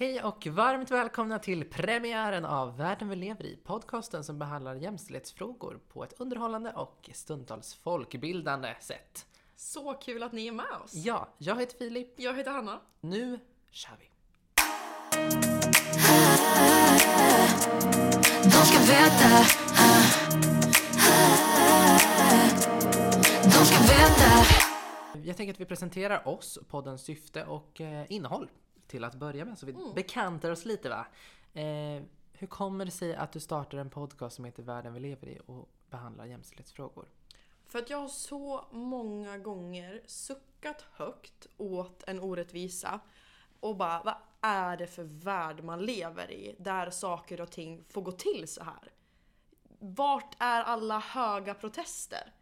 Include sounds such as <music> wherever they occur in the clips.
Hej och varmt välkomna till premiären av Världen vi lever i, podcasten som behandlar jämställdhetsfrågor på ett underhållande och stundtals folkbildande sätt. Så kul att ni är med oss! Ja, jag heter Filip. Jag heter Hanna. Nu kör vi! De ska veta De ska veta Jag tänker att vi presenterar oss, poddens syfte och eh, innehåll till att börja med, så vi bekantar oss lite va. Eh, hur kommer det sig att du startar en podcast som heter Världen vi lever i och behandlar jämställdhetsfrågor? För att jag har så många gånger suckat högt åt en orättvisa och bara, vad är det för värld man lever i? Där saker och ting får gå till så här. Vart är alla höga protester?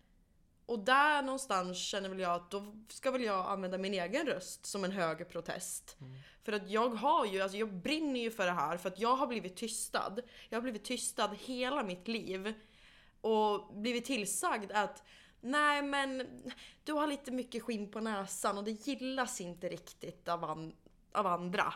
Och där någonstans känner väl jag att då ska väl jag använda min egen röst som en hög protest. För att jag har ju, alltså jag brinner ju för det här för att jag har blivit tystad. Jag har blivit tystad hela mitt liv. Och blivit tillsagd att nej men du har lite mycket skinn på näsan och det gillas inte riktigt av, an- av andra.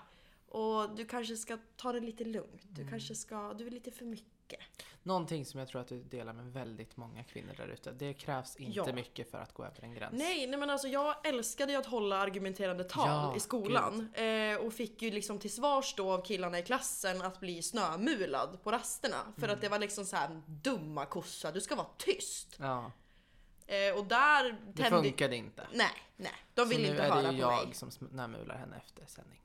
Och du kanske ska ta det lite lugnt. Du kanske ska, du är lite för mycket. Någonting som jag tror att du delar med väldigt många kvinnor där ute. Det krävs inte Ja. mycket för att gå över en gräns. Nej, nej men alltså jag älskade ju att hålla argumenterande tal Ja, i skolan. Eh, och fick ju liksom till svars då av killarna i klassen att bli snömulad på rasterna. För Mm. att det var liksom så här dumma kossa, du ska vara tyst. Ja, Eh, och där det funkade inte. Nej, nej. De vill så inte nu är höra det på ju jag mig. som snömular henne efter sändning.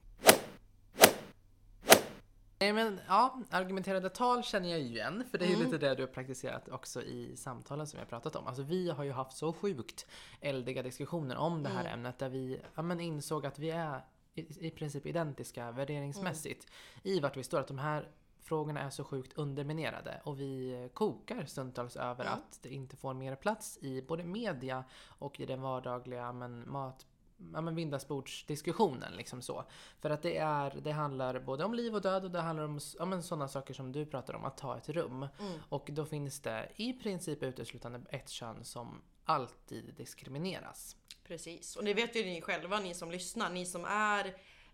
Nej men ja, argumenterade tal känner jag ju igen. För det är ju Mm. lite det du har praktiserat också i samtalen som vi har pratat om. Alltså vi har ju haft så sjukt eldiga diskussioner om det här Mm. ämnet där vi ja, men insåg att vi är i, i princip identiska värderingsmässigt Mm. i vart vi står. Att de här frågorna är så sjukt underminerade och vi kokar stundtals över Mm. att det inte får mer plats i både media och i den vardagliga men, mat ja, men middagsbordsdiskussionen liksom så. För att det är, det handlar både om liv och död och det handlar om ja, men sådana saker som du pratar om, att ta ett rum. Mm. Och då finns det i princip uteslutande ett kön som alltid diskrimineras. Precis. Och det vet ju ni själva, ni som lyssnar. Ni som är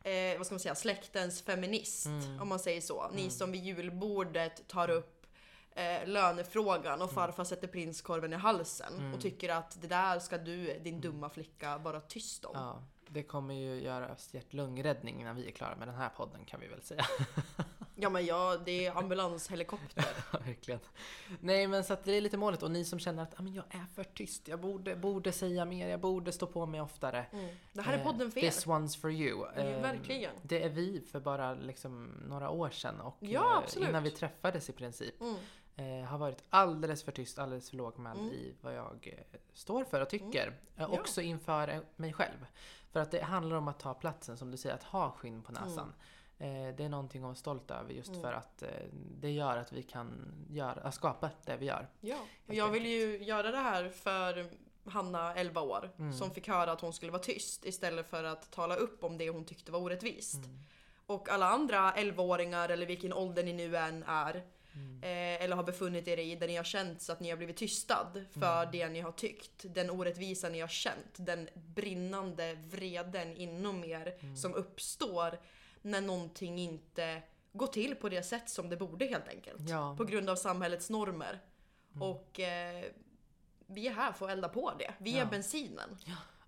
eh, vad ska man säga, släktens feminist. Mm. Om man säger så. Ni som vid julbordet tar upp eh, lönefrågan och farfar sätter prinskorven i halsen. Mm. Och tycker att det där ska du, din dumma flicka, vara tyst om. Ja, det kommer ju göras hjärt-lungräddning innan vi är klara med den här podden kan vi väl säga. <laughs> Ja men ja, det är ambulanshelikopter. <laughs> Ja, Verkligen. Nej men så att det är lite målet och ni som känner att ah, men jag är för tyst, jag borde, borde säga mer, jag borde stå på mig oftare. Mm. Det här är Eh, podden för er. This one's for you. Eh, verkligen. Det är vi för bara liksom några år sedan och Ja, eh, innan vi träffades i princip. Mm. Eh, har varit alldeles för tyst, alldeles för lågmäld Mm. i vad jag eh, står för och tycker. Eh, Ja. Också inför eh, mig själv. För att det handlar om att ta platsen, som du säger, att ha skinn på näsan. Eh, det är någonting att vara stolt över just Mm. för att eh, det gör att vi kan göra, skapa det vi gör. Ja, och jag vill ju göra det här för Hanna, 11 år, Mm. som fick höra att hon skulle vara tyst istället för att tala upp om det hon tyckte var orättvist. Mm. Och alla andra 11-åringar eller vilken ålder ni nu än är Mm. eh, eller har befunnit er i där ni har känt så att ni har blivit tystad för Mm. det ni har tyckt. Den orättvisa ni har känt, den brinnande vreden inom er Mm. som uppstår när någonting inte går till på det sätt som det borde helt enkelt Ja. på grund av samhällets normer. Mm. Och eh, vi är här för att elda på det. Vi Ja. är bensinen.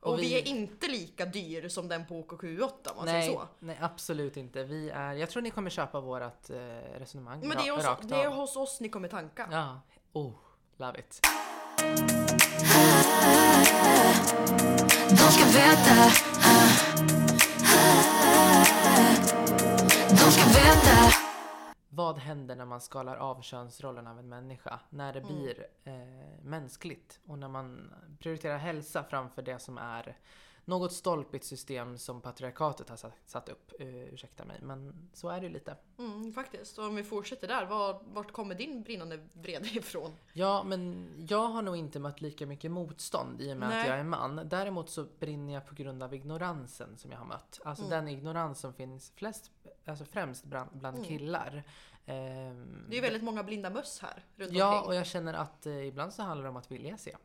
Och Och, vi... vi- är inte lika dyr som den på OKQ8 om man Nej, säger så. nej, absolut inte. Vi är, jag tror ni kommer köpa vårt eh, resonemang Men det är, hos, det är hos oss ni kommer tanka. Ja, oh, love it. De ska veta De ska veta Vad händer när man skalar av könsrollen av en människa? När det Mm. blir eh, mänskligt och när man prioriterar hälsa framför det som är något stolpigt system som patriarkatet har satt, upp. Uh, ursäkta mig, men så är det ju lite. Mm, faktiskt. Och om vi fortsätter där, var, vart kommer din brinnande vrede ifrån? Ja, men jag har nog inte mött lika mycket motstånd i och med att Nej. jag är man. Däremot så brinner jag på grund av ignoransen som jag har mött. Alltså Mm. den ignorans som finns flest, alltså främst bland, bland Mm. killar. Ehm, Det är ju väldigt många blinda möss här runt Ja, omkring. och jag känner att eh, ibland så handlar det om att vilja se.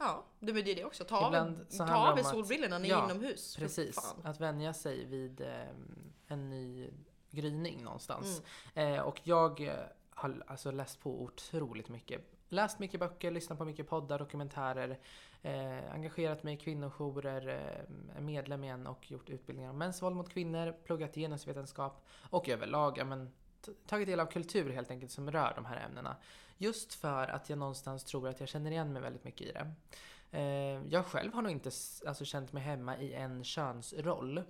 Ja, det är det också. Ta Ibland ta av er solbrillorna, ni Ja, är inomhus. Precis. Att vänja sig vid ehm, en ny gryning någonstans. Eh, och jag eh, har alltså läst på otroligt mycket. Läst mycket böcker, lyssnat på mycket poddar, dokumentärer, eh, engagerat mig i kvinnojourer, eh, är medlem igen och gjort utbildningar om mäns våld mot kvinnor, pluggat genusvetenskap och överlag men, tagit del av kultur helt enkelt som rör de här ämnena. Just för att jag någonstans tror att jag känner igen mig väldigt mycket i det. Eh, jag själv har nog inte alltså, känt mig hemma i en könsroll.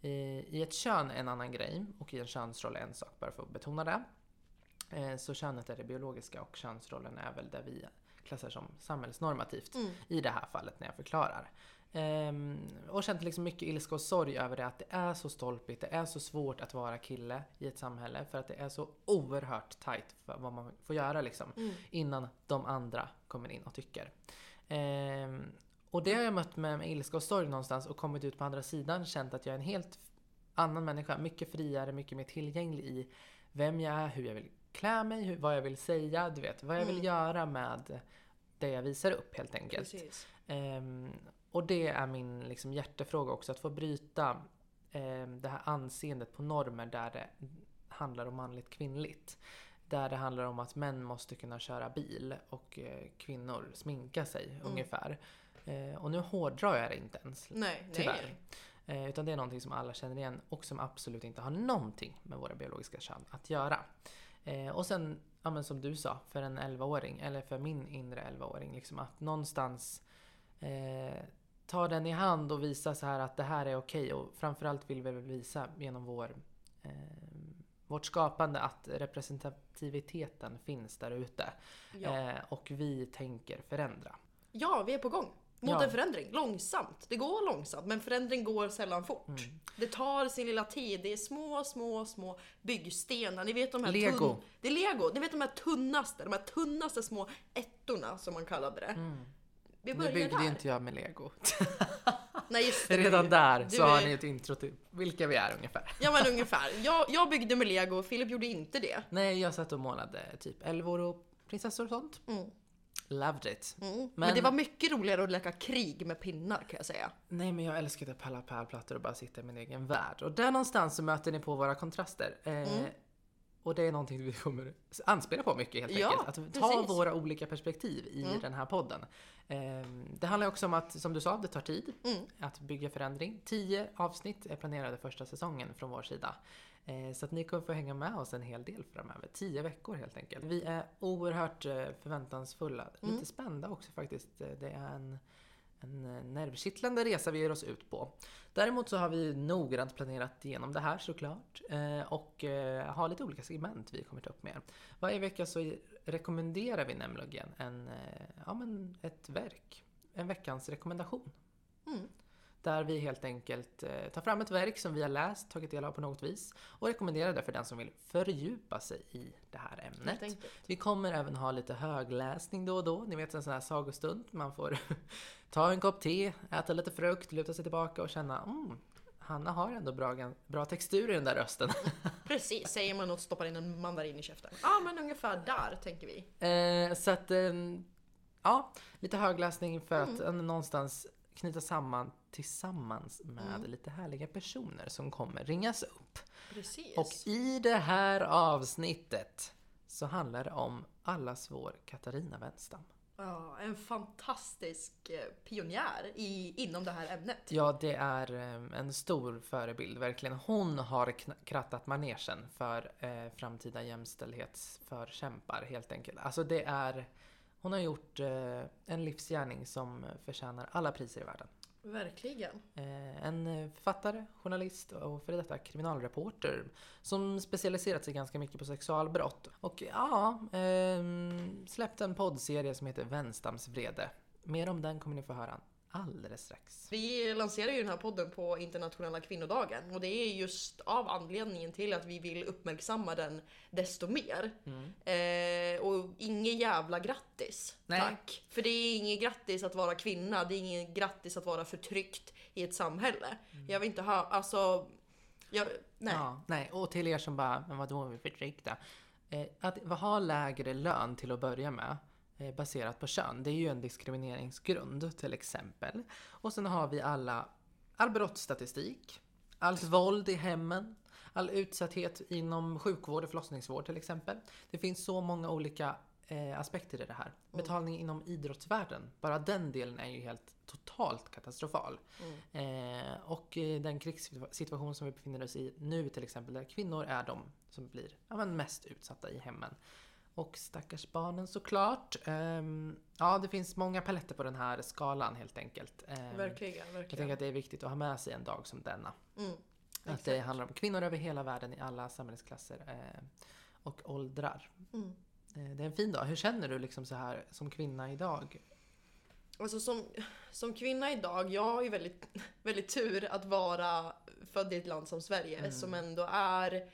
I, I ett kön är en annan grej och i en könsroll är en sak, bara för att betona det. Eh, så könet är det biologiska och könsrollen är väl det vi klassar som samhällsnormativt Mm. i det här fallet när jag förklarar. Ehm, och känt liksom mycket ilska och sorg över det att det är så stolpigt, det är så svårt att vara kille i ett samhälle för att det är så oerhört tight vad man får göra liksom Mm. innan de andra kommer in och tycker. Ehm, och det har jag mött med, med ilska och sorg någonstans och kommit ut på andra sidan känt att jag är en helt annan människa, mycket friare, mycket mer tillgänglig i vem jag är, hur jag vill klä mig, hur, vad jag vill säga, du vet, vad jag vill Mm. göra med det jag visar upp helt enkelt. Precis. Och det är min liksom, hjärtefråga också, att få bryta ehm, det här anseendet på normer där det handlar om manligt kvinnligt. Där det handlar om att män måste kunna köra bil och eh, kvinnor sminka sig Mm. ungefär. Eh, och nu hårdrar jag det inte ens, Nej, tyvärr. nej. Eh, utan det är någonting som alla känner igen och som absolut inte har någonting med våra biologiska kön att göra. Eh, och sen, ja, som du sa, för en 11-åring, eller för min inre 11-åring, liksom att någonstans eh, ta den i hand och visa så här att det här är okej. Och framförallt vill vi visa genom vår, eh, vårt skapande att representativiteten finns där ute. Ja. Eh, och vi tänker förändra. ja, vi är på gång. Mot Ja. en förändring. Långsamt. Det går långsamt, men förändring går sällan fort. Mm. Det tar sin lilla tid. Det är små, små, små byggstenar. Ni vet de här Lego. Tunn... Det är lego. Ni vet de här tunnaste, de här tunnaste små ettorna som man kallade det. Vi Nu börjar byggde där. inte jag med lego. <laughs> Nej, just <laughs> det. Redan där så har ni ett intro till vilka vi är ungefär. Ja men <laughs> ungefär. Jag, jag byggde med lego, Filip gjorde inte det. Nej, jag satt och målade typ älvor och prinsessor och sånt. Mm. Loved it. Mm. Men... Men- det var mycket roligare att leka krig med pinnar kan jag säga. Nej, men jag älskade palla pärlplattor och bara sitta i min egen värld. Och där någonstans så möter ni på våra kontraster. Eh, Mm. Och det är någonting vi kommer anspela på mycket helt Ja, enkelt. Att ta precis. våra olika perspektiv i Mm. den här podden. Eh, det handlar också om att, som du sa, det tar tid Mm. att bygga förändring. Tio avsnitt är planerade första säsongen från vår sida. Eh, Så att ni kommer få hänga med oss en hel del framöver. Tio veckor helt enkelt. Vi är oerhört eh, förväntansfulla. Mm. Lite spända också faktiskt. Det är en, en eh, nervkittlande resa vi ger oss ut på. Däremot så har vi noggrant planerat igenom det här såklart. Eh, och eh, har lite olika segment vi kommer ta upp med. Varje vecka så rekommenderar vi nämligen en, ja, men ett verk. En veckans rekommendation. Mm. Där vi helt enkelt eh, tar fram ett verk som vi har läst, tagit del av på något vis och rekommenderar det för den som vill fördjupa sig i det här ämnet. Vi kommer även ha lite högläsning då och då. Ni vet en sån här sagostund. Man får <laughs> ta en kopp te, äta lite frukt, luta sig tillbaka och känna mm, Hanna har ändå bra, bra textur i den där rösten. <laughs> Precis, säger man och stoppar in en mandarin i käften. Ja men ungefär där tänker vi. Eh, så att, eh, ja, lite högläsning för att eh, någonstans knyta samman tillsammans med lite härliga personer som kommer ringas upp. Precis. Och i det här avsnittet så handlar det om allas vår Katarina Wenstam. Ja, en fantastisk eh, pionjär i, inom det här ämnet. Ja, det är eh, en stor förebild, verkligen. Hon har krattat manegen för eh, framtida jämställdhetsförkämpar, helt enkelt. Alltså det är... Hon har gjort eh, en livsgärning som förtjänar alla priser i världen. Verkligen. Eh, en eh, författare, journalist och före detta kriminalreporter som specialiserat sig ganska mycket på sexualbrott. Och ja, ehm, släppt släppte en poddserie som heter Vänstams vrede. Mer om den kommer ni få höra alldeles strax. Vi lanserar ju den här podden på internationella kvinnodagen och det är just av anledningen till att vi vill uppmärksamma den desto mer. Eh, och inget jävla grattis. Nej. Tack. För det är inget grattis att vara kvinna, det är inget grattis att vara förtryckt i ett samhälle. Jag vill inte ha, alltså... Jag, nej. Ja, nej. Och till er som bara, men vadå, vi förtryckta? Eh, att ha lägre lön till att börja med baserat på kön, det är ju en diskrimineringsgrund till exempel. Och sen har vi alla, all brottsstatistik, allt våld i hemmen, all utsatthet inom sjukvård och förlossningsvård till exempel. Det finns så många olika eh, aspekter i det här. Betalning inom idrottsvärlden, bara den delen är ju helt totalt katastrofal. Eh, och eh, den krigssituation som vi befinner oss i nu till exempel, där kvinnor är de som blir ja, mest utsatta i hemmen. Och stackars barnen såklart. Ehm, ja, det finns många paletter på den här skalan helt enkelt. Ehm, Verkligen, jag verkligen. tänker att det är viktigt att ha med sig en dag som denna. Mm. Att det Exakt. handlar om kvinnor över hela världen i alla samhällsklasser eh, och åldrar. Mm. Eh, det är en fin dag. Hur känner du liksom så här som kvinna idag? Alltså som, som kvinna idag, jag har ju väldigt, <laughs> väldigt tur att vara född i ett land som Sverige Mm. som ändå är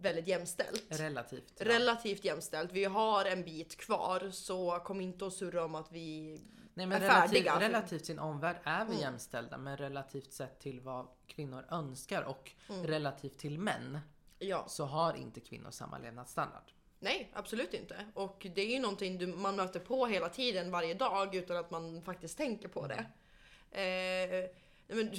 väldigt jämställt. Relativt. ja. Relativt jämställt. Vi har en bit kvar så kom inte att surra om att vi... Nej, men är relativt, färdiga. relativt sin omvärld är vi Mm. jämställda men relativt sett till vad kvinnor önskar och Mm. relativt till män Ja, så har inte kvinnor samma levnadsstandard. nej absolut inte. Och det är ju någonting du, man möter på hela tiden varje dag utan att man faktiskt tänker på det. Eh, men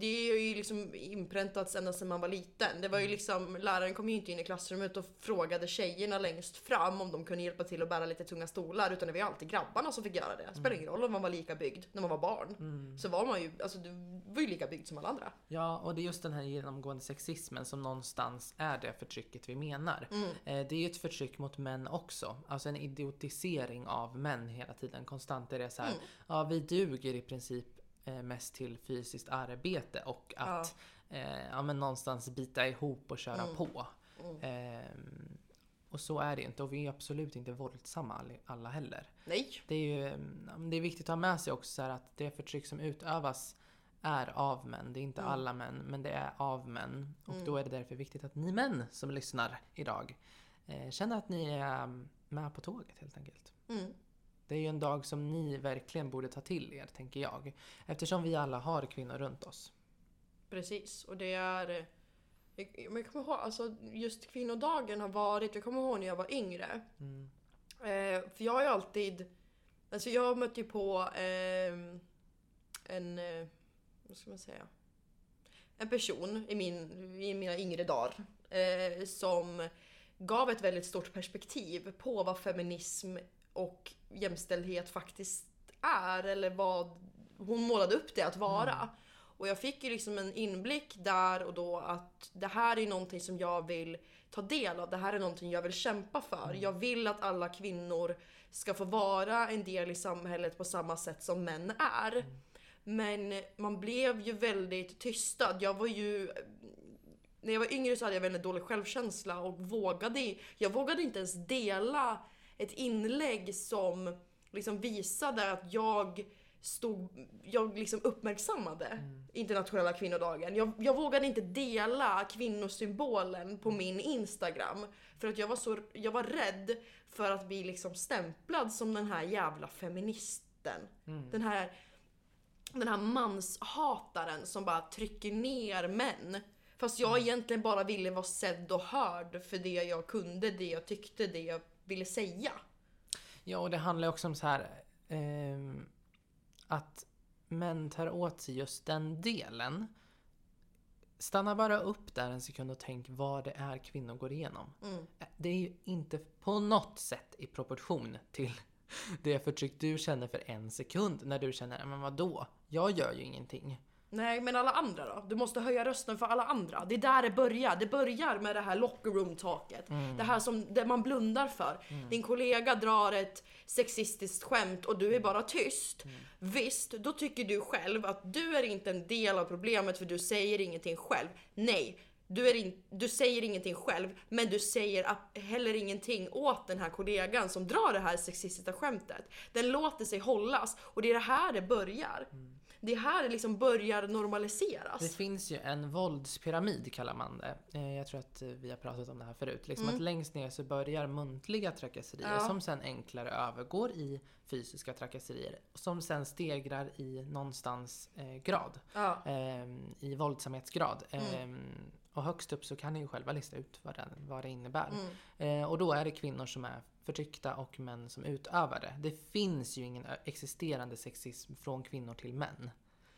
det- är ju liksom inpräntats ända sedan man var liten. Det var ju liksom, läraren kom ju inte in i klassrummet och frågade tjejerna längst fram om de kunde hjälpa till att bära lite tunga stolar utan det var ju alltid grabbarna som fick göra det. Det spelar ingen roll om man var lika byggd när man var barn. Så var man ju, alltså du var ju lika byggd som alla andra. Ja, och det är just den här genomgående sexismen som någonstans är det förtrycket vi menar. Mm. Eh, Det är ju ett förtryck mot män också. Alltså en idiotisering av män hela tiden. Konstant är det så här, Mm. ja vi duger i princip mest till fysiskt arbete och att eh, ja, men någonstans bita ihop och köra Mm. på. Ehm, och så är det inte och vi är absolut inte våldsamma all- alla heller. Nej. Det är ju mm, det är viktigt att ha med sig också att det förtryck som utövas är av män. Det är inte Mm. alla män, men det är av män. Och då är det därför viktigt att ni män som lyssnar idag eh, känner att ni är mm, med på tåget helt enkelt. Mm. Det är ju en dag som ni verkligen borde ta till er, tänker jag. Eftersom vi alla har kvinnor runt oss. Precis, och det är... eh, Jag, kommer ihåg, alltså just kvinnodagen har varit, jag kommer ihåg när jag var yngre. Mm. Eh, för jag har ju alltid, alltså jag mötte ju på ehm, en, eh, vad ska man säga? En person i, min, i mina yngre dagar eh, som gav ett väldigt stort perspektiv på vad feminism och jämställdhet faktiskt är eller vad hon målade upp det att vara. Och jag fick ju liksom en inblick där och då att det här är någonting som jag vill ta del av. Det här är någonting jag vill kämpa för. Jag vill att alla kvinnor ska få vara en del i samhället på samma sätt som män är. Men man blev ju väldigt tystad. Jag var ju när jag var yngre så hade jag väldigt dålig självkänsla och vågade, jag vågade inte ens dela ett inlägg som liksom visade att jag stod, jag liksom uppmärksammade internationella kvinnodagen. Jag, jag vågade inte dela kvinnosymbolen på min Instagram för att jag var så, jag var rädd för att bli liksom stämplad som den här jävla feministen. Den här den här manshataren som bara trycker ner män. Fast jag egentligen bara ville vara sedd och hörd för det jag kunde, det jag tyckte, det jag ville säga. Ja, och det handlar också om så här ehm, att män tar åt sig just den delen. Stanna bara upp där en sekund och tänk vad det är kvinnor går igenom. Mm. Det är ju inte på något sätt i proportion till det förtryck du känner för en sekund när du känner, men vadå? Jag gör ju ingenting. Nej, men alla andra då? Du måste höja rösten för alla andra. Det är där det börjar. Det börjar med det här locker room-taket. Det här som det man blundar för. Din kollega drar ett sexistiskt skämt och du är bara tyst. Visst, då tycker du själv att du är inte en del av problemet för du säger ingenting själv. Nej, du, är in, du säger ingenting själv, men du säger heller ingenting åt den här kollegan som drar det här sexistiska skämtet. Den låter sig hållas och det är det här det börjar. Det är här liksom börjar normaliseras. Det finns ju en våldspyramid kallar man det. Eh, Jag tror att eh, vi har pratat om det här förut. Liksom att längst ner så börjar muntliga trakasserier Mm. Ja. som sen enklare övergår i fysiska trakasserier. Som sen stegrar i någonstans eh, grad. Ja. Ehm, I våldsamhetsgrad. Mm. Ehm, och högst upp så kan ni ju själva lista ut vad det, vad det innebär. Mm. Eh, och då är det kvinnor som är förtryckta och män som utövar det. Finns ju ingen existerande sexism från kvinnor till män.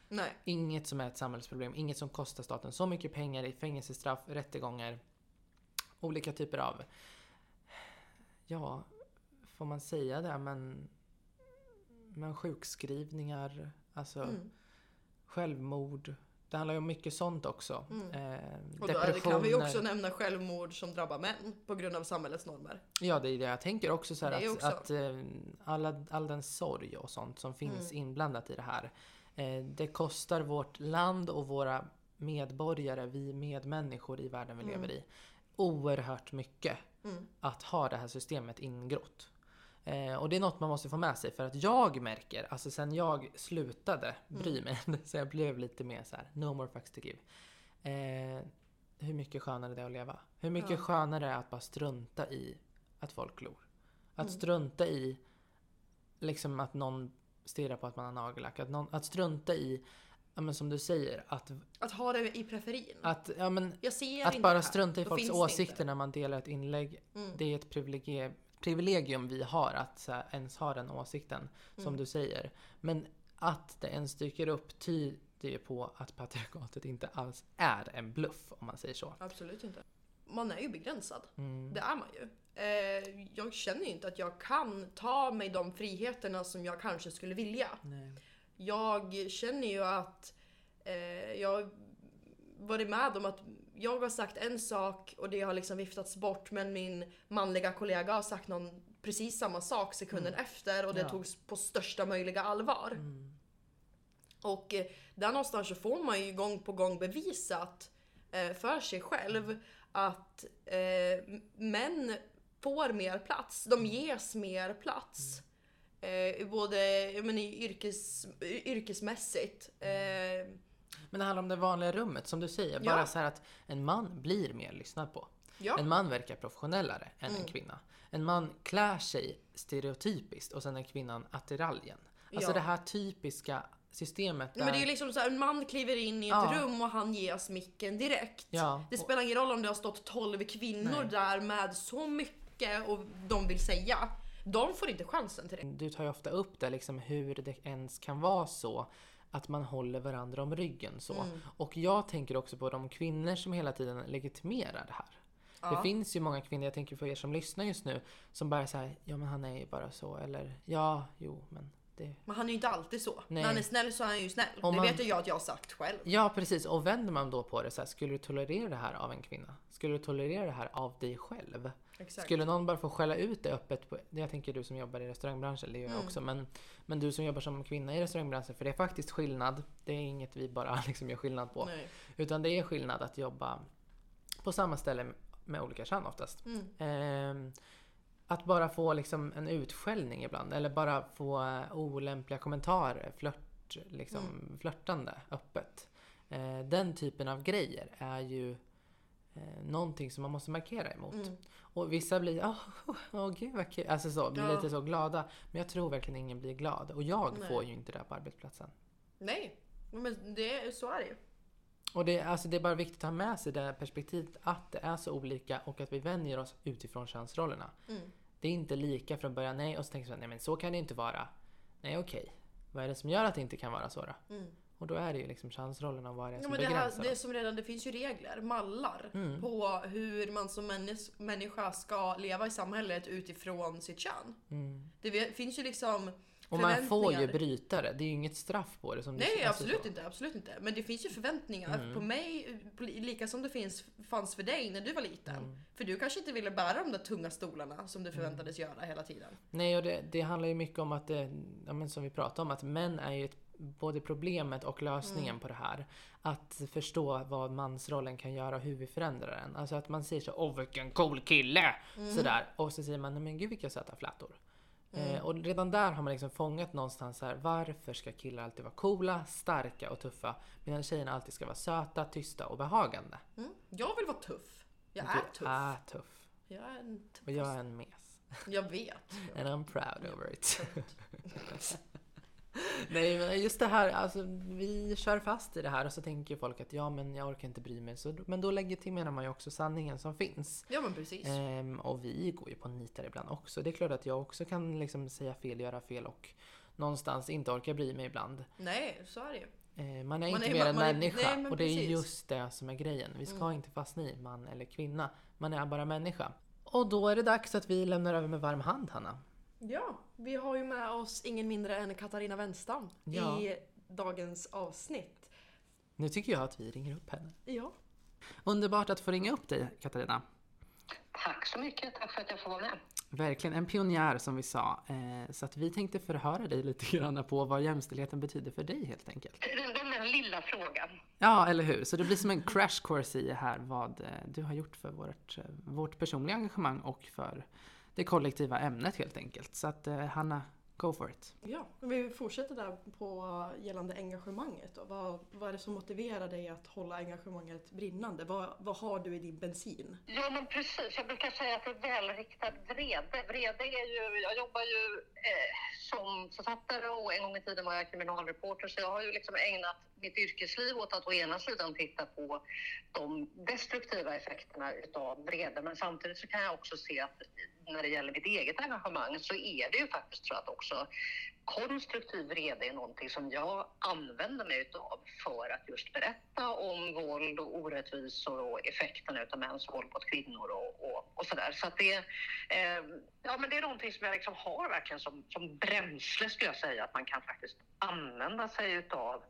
Nej. Inget som är ett samhällsproblem, inget som kostar staten så mycket pengar i fängelsestraff, rättegångar, olika typer av, ja, får man säga det, men, men sjukskrivningar, alltså Mm. självmord. Det handlar ju om mycket sånt också. Mm. Eh, Och då det, kan vi också nämna självmord som drabbar män på grund av samhällets normer. Ja, det är det jag tänker också. Så att, också. att eh, alla, all den sorg och sånt som finns Mm. inblandat i det här. Eh, det kostar vårt land och våra medborgare, vi medmänniskor i världen vi Mm. lever i, oerhört mycket Mm. att ha det här systemet ingrott. Eh, och det är något man måste få med sig för att jag märker, alltså sen jag slutade bry mig, <laughs> så jag blev lite mer så här: no more fucks to give. Eh, hur mycket skönare det är att leva. Hur mycket Ja. skönare det är att bara strunta i att folk glor. Att Mm. strunta i liksom att någon stirrar på att man har nagellack. Att, någon, att strunta i, ja, men som du säger, att, Att ha det i preferin. att, ja, men, att bara strunta i Då folks åsikter när man delar ett inlägg. Mm. Det är ett privilegium, privilegium vi har att här, ens ha den åsikten, som Mm. du säger. Men att det ens dyker upp tyder ju på att patriarkatet inte alls är en bluff, om man säger så. Absolut inte. Man är ju begränsad. Mm. Det är man ju. Eh, jag känner ju inte att jag kan ta mig de friheterna som jag kanske skulle vilja. Nej. Jag känner ju att eh, jag varit med om att jag har sagt en sak och det har liksom viftats bort men min manliga kollega har sagt någon precis samma sak sekunden efter och det Ja. togs på största möjliga allvar. Mm. Och eh, där någonstans så får man ju gång på gång bevisat eh, för sig själv att eh, män får mer plats. De ges mer plats. Eh, både i yrkes, yrkesmässigt. Eh, Men det handlar om det vanliga rummet, som du säger. Ja. Bara så här att en man blir mer lyssnad på. ja. En man verkar professionellare än en Mm. kvinna. En man klär sig stereotypiskt och sen är kvinnan attiraljen. Alltså Ja. det här typiska systemet Nej, men det är ju liksom så här, en man kliver in i ett rum och han ges micken direkt. Det spelar ingen roll om det har stått 12 kvinnor Nej. där med så mycket och de vill säga. De får inte chansen till det. Du tar ju ofta upp det, liksom hur det ens kan vara så att man håller varandra om ryggen så. Mm. Och jag tänker också på de kvinnor som hela tiden legitimerar det här. Det Ja. finns ju många kvinnor, jag tänker på er som lyssnar just nu, som bara säger ja men han är ju bara så, eller ja, jo men det... Men han är ju inte alltid så. Nej. När han är snäll så är han ju snäll. Om det man- vet ju jag att jag har sagt själv. Ja precis, och vänder man då på det så här, skulle du tolerera det här av en kvinna? Skulle du tolerera det här av dig själv? Exakt. Skulle någon bara få skälla ut det öppet? På, jag tänker du som jobbar i restaurangbranschen, det gör jag Mm. också. Men, men du som jobbar som kvinna i restaurangbranschen, för det är faktiskt skillnad. Det är inget vi bara <laughs> liksom gör skillnad på. Nej. Utan det är skillnad att jobba på samma ställe med olika kön oftast. Mm. Ehm, att bara få liksom en utskällning ibland, eller bara få eh, olämpliga kommentarer, flört, liksom, Mm. flörtande öppet. Eh, den typen av grejer är ju eh, någonting som man måste markera emot. Mm. Och vissa blir åh, åh gud vad kul, alltså så, blir Ja. lite så glada. Men jag tror verkligen ingen blir glad. Och jag Nej. får ju inte det på arbetsplatsen. Nej. Men det, så är det ju. Och det, alltså det är bara viktigt att ha med sig det här perspektivet att det är så olika och att vi vänjer oss utifrån könsrollerna. Mm. Det är inte lika från början, nej, och så tänker man nej men så kan det inte vara. Nej okej, vad är det som gör att det inte kan vara så då? Mm. Och då är det ju liksom könsrollerna och vad det är Ja, som men det, här, det är som redan, det finns ju regler, mallar Mm. på hur man som männis- människa ska leva i samhället utifrån sitt kön. Mm. Det finns ju liksom Och man får ju bryta det, det är ju inget straff på det. Som Nej säger, alltså absolut så. inte, absolut inte. Men det finns ju förväntningar Mm. på mig, lika som det finns, fanns för dig när du var liten. Mm. För du kanske inte ville bära de där tunga stolarna som du förväntades göra hela tiden. Nej, och det, det handlar ju mycket om att, det, ja, men som vi pratade om, att män är ju ett, både problemet och lösningen Mm. på det här. Att förstå vad mansrollen kan göra och hur vi förändrar den. Alltså att man säger så åh vilken cool kille! Mm. Sådär. Och så säger man, nej men gud vilka söta flätor. Mm. Eh, och redan där har man liksom fångat någonstans här, varför ska killar alltid vara coola, starka och tuffa medan tjejerna alltid ska vara söta, tysta och behagande? Mm. Jag vill vara tuff. Jag du är tuff. är tuff. Jag är en tuff. Och jag är en mes. Jag vet. <laughs> And I'm proud over it. <laughs> <laughs> Nej men just det här, alltså vi kör fast i det här och så tänker folk att ja men jag orkar inte bry mig. Så, men då legitimerar man ju också sanningen som finns. Ja men precis. Ehm, och vi går ju på nitar ibland också. Det är klart att jag också kan liksom säga fel, göra fel och någonstans inte orka bry mig ibland. Nej, så är det ju. Eh, man är Man inte är mer än är- människa nej, och det är precis. Mm. just det som är grejen. Vi ska inte fastna i man eller kvinna. Man är bara människa. Och då är det dags att vi lämnar över med varm hand Hanna. Ja, vi har ju med oss ingen mindre än Katarina Wenstam Ja. i dagens avsnitt. Nu tycker jag att vi ringer upp henne. Ja. Underbart att få ringa upp dig Katarina. Tack så mycket. Tack för att jag får vara med. Verkligen en pionjär som vi sa. Eh, så att vi tänkte förhöra dig lite grann på vad jämställdheten betyder för dig helt enkelt. Den, den där lilla frågan. Ja, eller hur? Så det blir som en crash course i här vad eh, du har gjort för vårt, eh, vårt personliga engagemang och för det kollektiva ämnet helt enkelt. Så att eh, Hanna, go for it. ja. Vi fortsätter där på gällande engagemanget. Då. Vad, vad är det som motiverar dig att hålla engagemanget brinnande? Vad, vad har du i din bensin? Ja, men precis. Jag brukar säga att det är välriktad vrede. Vrede är ju... Jag jobbar ju eh, som författare och en gång i tiden var jag kriminalreporter så jag har ju liksom ägnat mitt yrkesliv åt att å ena sidan titta på de destruktiva effekterna utav vrede men samtidigt så kan jag också se att när det gäller mitt eget engagemang så är det ju faktiskt så att också konstruktiv vrede är någonting som jag använder mig utav för att just berätta om våld och orättvisor och effekterna utav mäns våld mot kvinnor och, och, och sådär. Så att det, eh, ja, men det är någonting som jag liksom har verkligen som, som bränsle skulle jag säga, att man kan faktiskt använda sig utav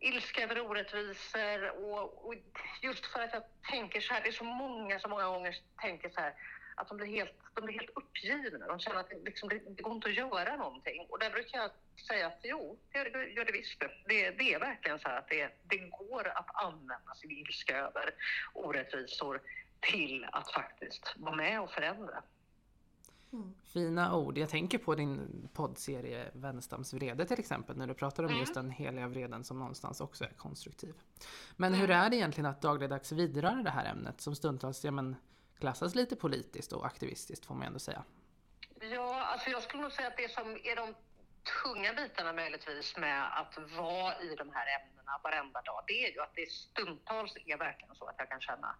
ilska över orättvisor och, och just för att jag tänker så här, det är så många som många gånger tänker så här att de blir helt, de blir helt uppgivna. De känner att det, liksom, det, det går inte att göra någonting. Och där brukar jag säga att jo, det gör det, gör det visst. Det, det är verkligen så här att det, det går att använda sin ilska över orättvisor till att faktiskt vara med och förändra. Fina ord. Jag tänker på din poddserie Wenstams vrede till exempel när du pratar om just den heliga vreden som någonstans också är konstruktiv. Men hur är det egentligen att dagligdags vidröra det här ämnet som stundtals ja, men, klassas lite politiskt och aktivistiskt får man ändå säga. Ja, alltså jag skulle nog säga att det som är de tunga bitarna möjligtvis med att vara i de här ämnena varenda dag, det är ju att det stundtals är verkligen så att jag kan känna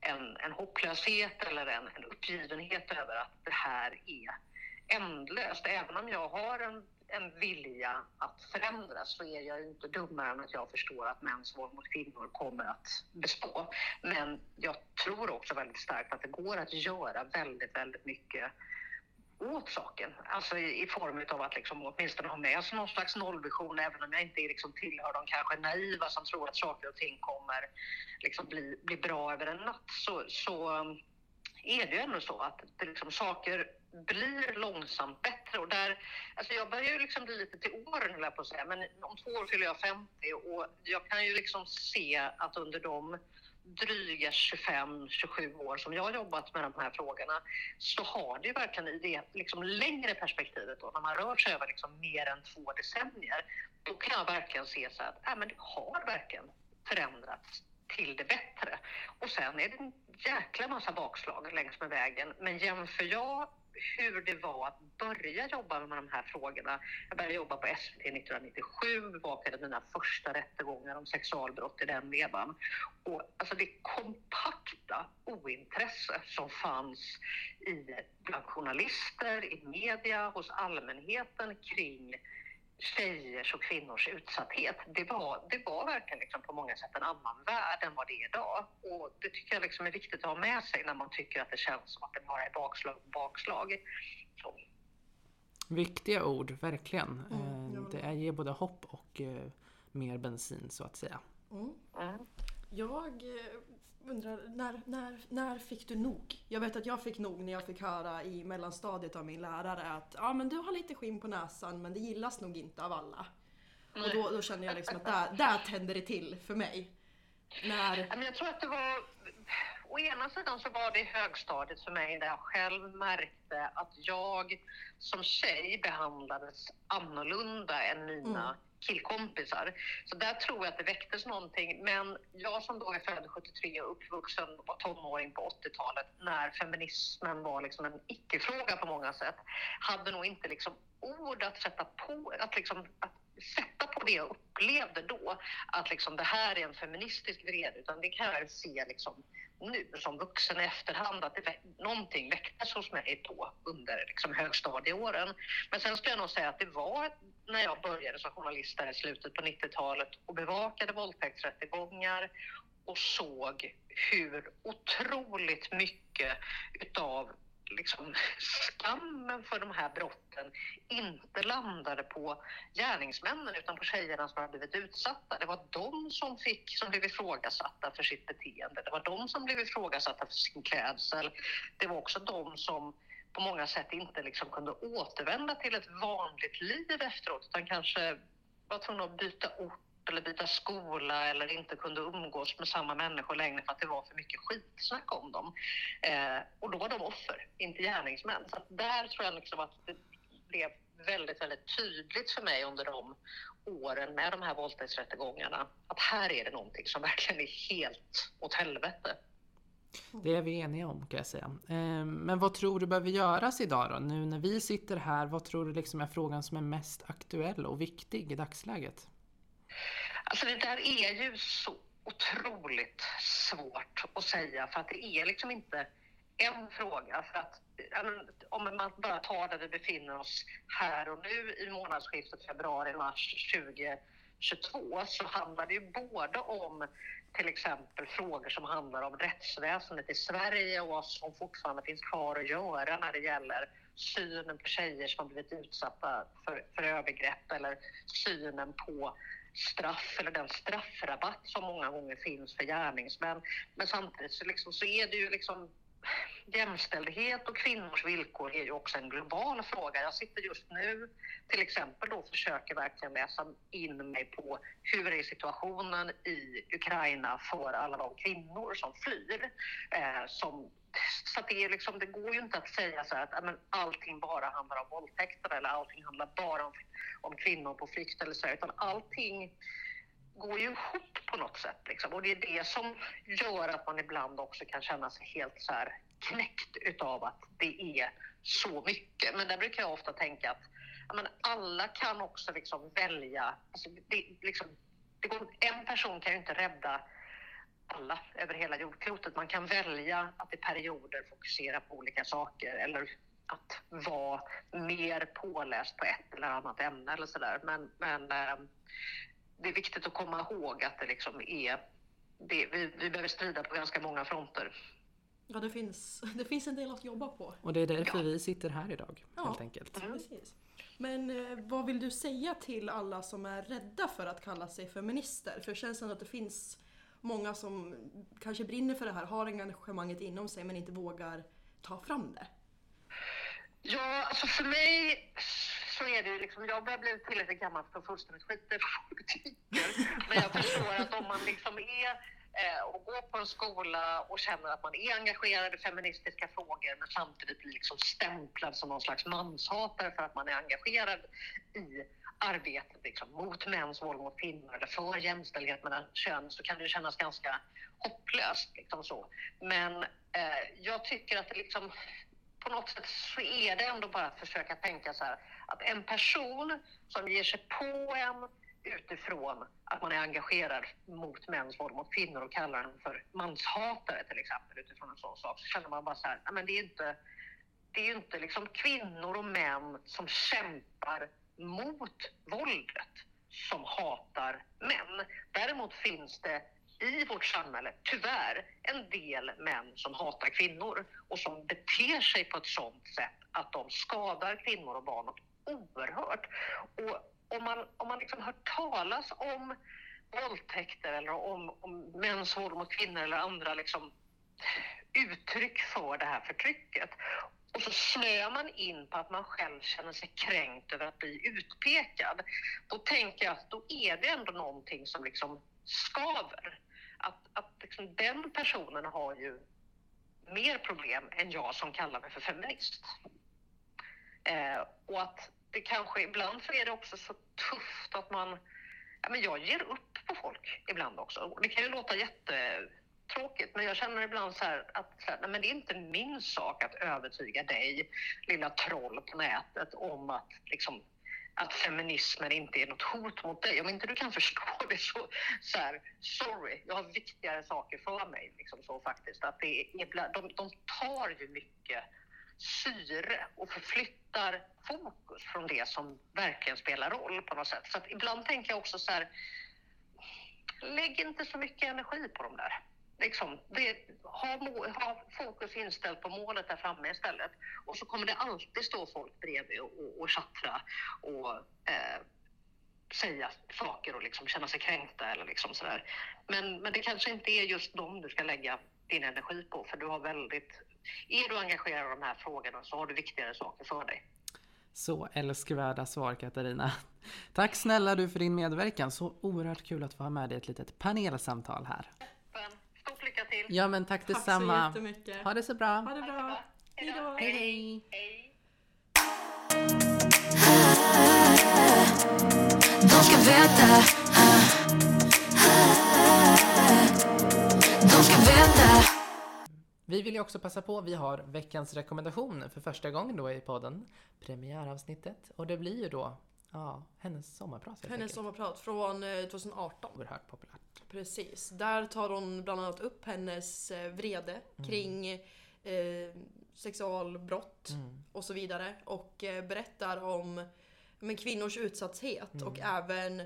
en, en hopplöshet eller en, en uppgivenhet över att det här är ändlöst. Även om jag har en, en vilja att förändras så är jag ju inte dummare än att jag förstår att mäns våld mot kvinnor kommer att bestå. Men jag tror också väldigt starkt att det går att göra väldigt, väldigt mycket åt saken. Alltså i, i form av att liksom åtminstone ha med sig någon slags nollvision även om jag inte liksom tillhör de kanske naiva som tror att saker och ting kommer liksom bli, bli bra över en natt. Så, så um, är det ju ändå så att det liksom, saker blir långsamt bättre. Och där, alltså jag börjar ju liksom bli lite till åren, höll jag på att säga, men om två år fyller jag 50 och jag kan ju liksom se att under de dryga 25-27 år som jag har jobbat med de här frågorna så har det ju verkligen i det liksom längre perspektivet då, när man rör sig över liksom mer än två decennier, då kan jag verkligen se så att äh, men det har verkligen förändrats till det bättre. Och sen är det en jäkla massa bakslag längs med vägen. Men jämför jag hur det var att börja jobba med de här frågorna. Jag började jobba på SVT 1997, bevakade mina första rättegångar om sexualbrott i den vevan. Och alltså det kompakta ointresse som fanns i, bland journalister, i media, hos allmänheten kring tjejers och kvinnors utsatthet. Det var, det var verkligen liksom på många sätt en annan värld än vad det är idag. Och det tycker jag liksom är viktigt att ha med sig när man tycker att det känns som att det bara är bakslag bakslag. Så. Viktiga ord, verkligen. Mm, Eh, ja. Det är- ger både hopp och eh, mer bensin så att säga. Mm. Mm. Jag eh, undrar, när, när, när fick du nog? Jag vet att jag fick nog när jag fick höra i mellanstadiet av min lärare att ja men du har lite skinn på näsan men det gillas nog inte av alla. Och då, då kände jag liksom att där, där tände det till för mig. När... Jag tror att det var... Å ena sidan så var det högstadiet för mig där jag själv märkte att jag som tjej behandlades annorlunda än mina Mm killkompisar. Så där tror jag att det väcktes någonting. Men jag som då är född 73 och uppvuxen och var tonåring på 80-talet när feminismen var liksom en icke-fråga på många sätt hade nog inte liksom ord att sätta på, att liksom, att sätta på det jag upplevde då. Att liksom det här är en feministisk vrede, utan det kan jag se liksom nu som vuxen i efterhand att det, vä- någonting väcktes hos mig då under liksom högstadieåren. Men sen skulle jag nog säga att det var när jag började som journalist där i slutet på 90-talet och bevakade våldtäktsrättegångar och såg hur otroligt mycket utav liksom, skammen för de här brotten inte landade på gärningsmännen utan på tjejerna som hade blivit utsatta. Det var de som, fick, som blev ifrågasatta för sitt beteende. Det var de som blev ifrågasatta för sin klädsel. Det var också de som på många sätt inte liksom kunde återvända till ett vanligt liv efteråt utan kanske var tvungna att byta ort eller byta skola eller inte kunde umgås med samma människor längre för att det var för mycket skitsnack om dem. Eh, och då var de offer, inte gärningsmän. Så där tror jag liksom att det blev väldigt, väldigt tydligt för mig under de åren med de här våldtäktsrättegångarna att här är det någonting som verkligen är helt åt helvete. Mm. Det är vi eniga om kan jag säga. Ehm, men vad tror du behöver göras idag då? Nu när vi sitter här, vad tror du liksom är frågan som är mest aktuell och viktig i dagsläget? Alltså det där är ju så otroligt svårt att säga för att det är liksom inte en fråga. För att om man bara tar där vi befinner oss här och nu i månadsskiftet februari-mars 2022 så handlar det ju både om till exempel frågor som handlar om rättsväsendet i Sverige och vad som fortfarande finns kvar att göra när det gäller synen på tjejer som har blivit utsatta för, för övergrepp eller synen på straff eller den straffrabatt som många gånger finns för gärningsmän. Men samtidigt så, liksom, så är det ju liksom jämställdhet och kvinnors villkor är ju också en global fråga. Jag sitter just nu till exempel och försöker verkligen läsa in mig på hur är situationen i Ukraina för alla de kvinnor som flyr. Eh, som, så det, är liksom, det går ju inte att säga så här att men allting bara handlar om våldtäkter eller allting handlar bara om, om kvinnor på flykt eller så utan allting går ju ihop på något sätt. Liksom. Och det är det som gör att man ibland också kan känna sig helt så här knäckt utav att det är så mycket. Men där brukar jag ofta tänka att ja, men alla kan också liksom välja. Alltså det, liksom, det går, en person kan ju inte rädda alla över hela jordklotet. Man kan välja att i perioder fokusera på olika saker eller att vara mer påläst på ett eller annat ämne eller sådär. Men, men ehm, det är viktigt att komma ihåg att det liksom är det, vi, vi behöver strida på ganska många fronter. Ja, det finns, <laughs> det finns en del att jobba på. Och det är därför Ja. vi sitter här idag, Ja. helt enkelt. Precis. Men eh, vad vill du säga till alla som är rädda för att kalla sig feminister? För det känns ändå att det finns många som kanske brinner för det här, har engagemanget inom sig men inte vågar ta fram det. Ja, alltså för mig så är det ju liksom, jag börjar bli tillräckligt gammal för att fullständigt skita i vad folk tycker. Men jag förstår att om man liksom är Eh, och går på en skola och känner att man är engagerad i feministiska frågor men samtidigt blir liksom stämplad som någon slags manshatare för att man är engagerad i arbetet liksom, mot mäns våld mot kvinnor eller för jämställdhet mellan kön så kan det kännas ganska hopplöst. Liksom så. Men eh, jag tycker att det liksom, på något sätt så är det ändå bara att försöka tänka så här att en person som ger sig på en utifrån att man är engagerad mot mäns våld mot kvinnor och kallar den för manshatare till exempel utifrån en sån sak så känner man bara så här, "Nej, men det är inte det är ju inte liksom kvinnor och män som kämpar mot våldet som hatar män. Däremot finns det i vårt samhälle, tyvärr, en del män som hatar kvinnor och som beter sig på ett sådant sätt att de skadar kvinnor och barn oerhört. Och om man, om man liksom hört talas om våldtäkter eller om, om mäns våld mot kvinnor eller andra liksom uttryck för det här förtrycket och så snöar man in på att man själv känner sig kränkt över att bli utpekad. Då tänker jag att då är det ändå någonting som liksom skaver. Att, att liksom den personen har ju mer problem än jag som kallar mig för feminist. Eh, och att det kanske ibland så är det också så tufft att man... Ja, men jag ger upp på folk ibland också. Det kan ju låta jättetråkigt men jag känner ibland så här att så här, nej, men det är inte min sak att övertyga dig, lilla troll på nätet, om att liksom, att feminismen inte är något hot mot dig. Om inte du kan <laughs> förstå det så, så här, sorry, jag har viktigare saker för mig. Liksom så faktiskt. Att det är, de, de tar ju mycket syre och förflyttar fokus från det som verkligen spelar roll på något sätt. Så att ibland tänker jag också så här, lägg inte så mycket energi på de där. Liksom, det, ha, ha fokus inställt på målet där framme istället. Och så kommer det alltid stå folk bredvid och, och, och tjattra och eh, säga saker och liksom känna sig kränkta eller liksom sådär. Men, men det kanske inte är just dem du ska lägga din energi på för du har väldigt... Är du engagerad i de här frågorna så har du viktigare saker för dig. Så älskvärda svar Katarina. Tack snälla du för din medverkan. Så oerhört kul att få ha med dig ett litet panelsamtal här. Stort lycka till! Ja men tack Tack så detsamma. jättemycket. Ha det så bra. Ha det bra. Hej då. Hej hej. Hej! De ska veta De ska veta Vi vill ju också passa på, vi har veckans rekommendation för första gången då i podden. Premiäravsnittet. Och det blir ju då, ja, hennes sommarprat Hennes enkelt. sommarprat från eh, 2018. Oerhört populärt. Precis. Där tar hon bland annat upp hennes eh, vrede kring eh, sexualbrott Mm. och så vidare. Och eh, berättar om men, kvinnors utsatthet och även...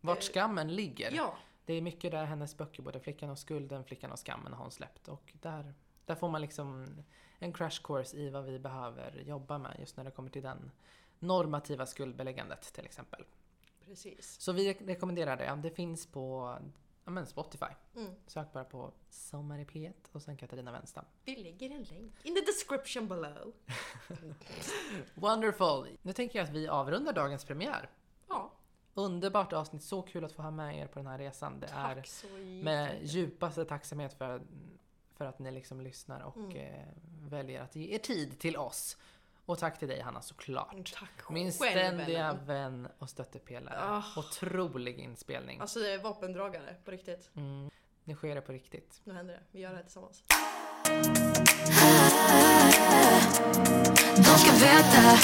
Vart Eh, skammen ligger. Ja, Det är mycket där hennes böcker, både Flickan och skulden, Flickan och skammen har hon släppt. Och där, där får man liksom en crash course i vad vi behöver jobba med just när det kommer till den normativa skuldbeläggandet till exempel. precis. Så vi rekommenderar det. Det finns på ja, men Spotify. Mm. Sök bara på Sommar i P1 och sen Katarina Wenstam. Vi lägger en länk in the description below. <laughs> Wonderful! Nu tänker jag att vi avrundar dagens premiär. Underbart avsnitt, så kul att få ha med er på den här resan. Det är tack så med djupaste tacksamhet för, för att ni liksom lyssnar och Mm. eh, väljer att ge er tid till oss. Och tack till dig Hanna såklart. Tack Min själv, ständiga vän och stöttepelare. Ah. Otrolig inspelning. Alltså det är vapendragare på riktigt. Mm. Nu sker det på riktigt. Nu händer det. Vi gör det här tillsammans. De ska veta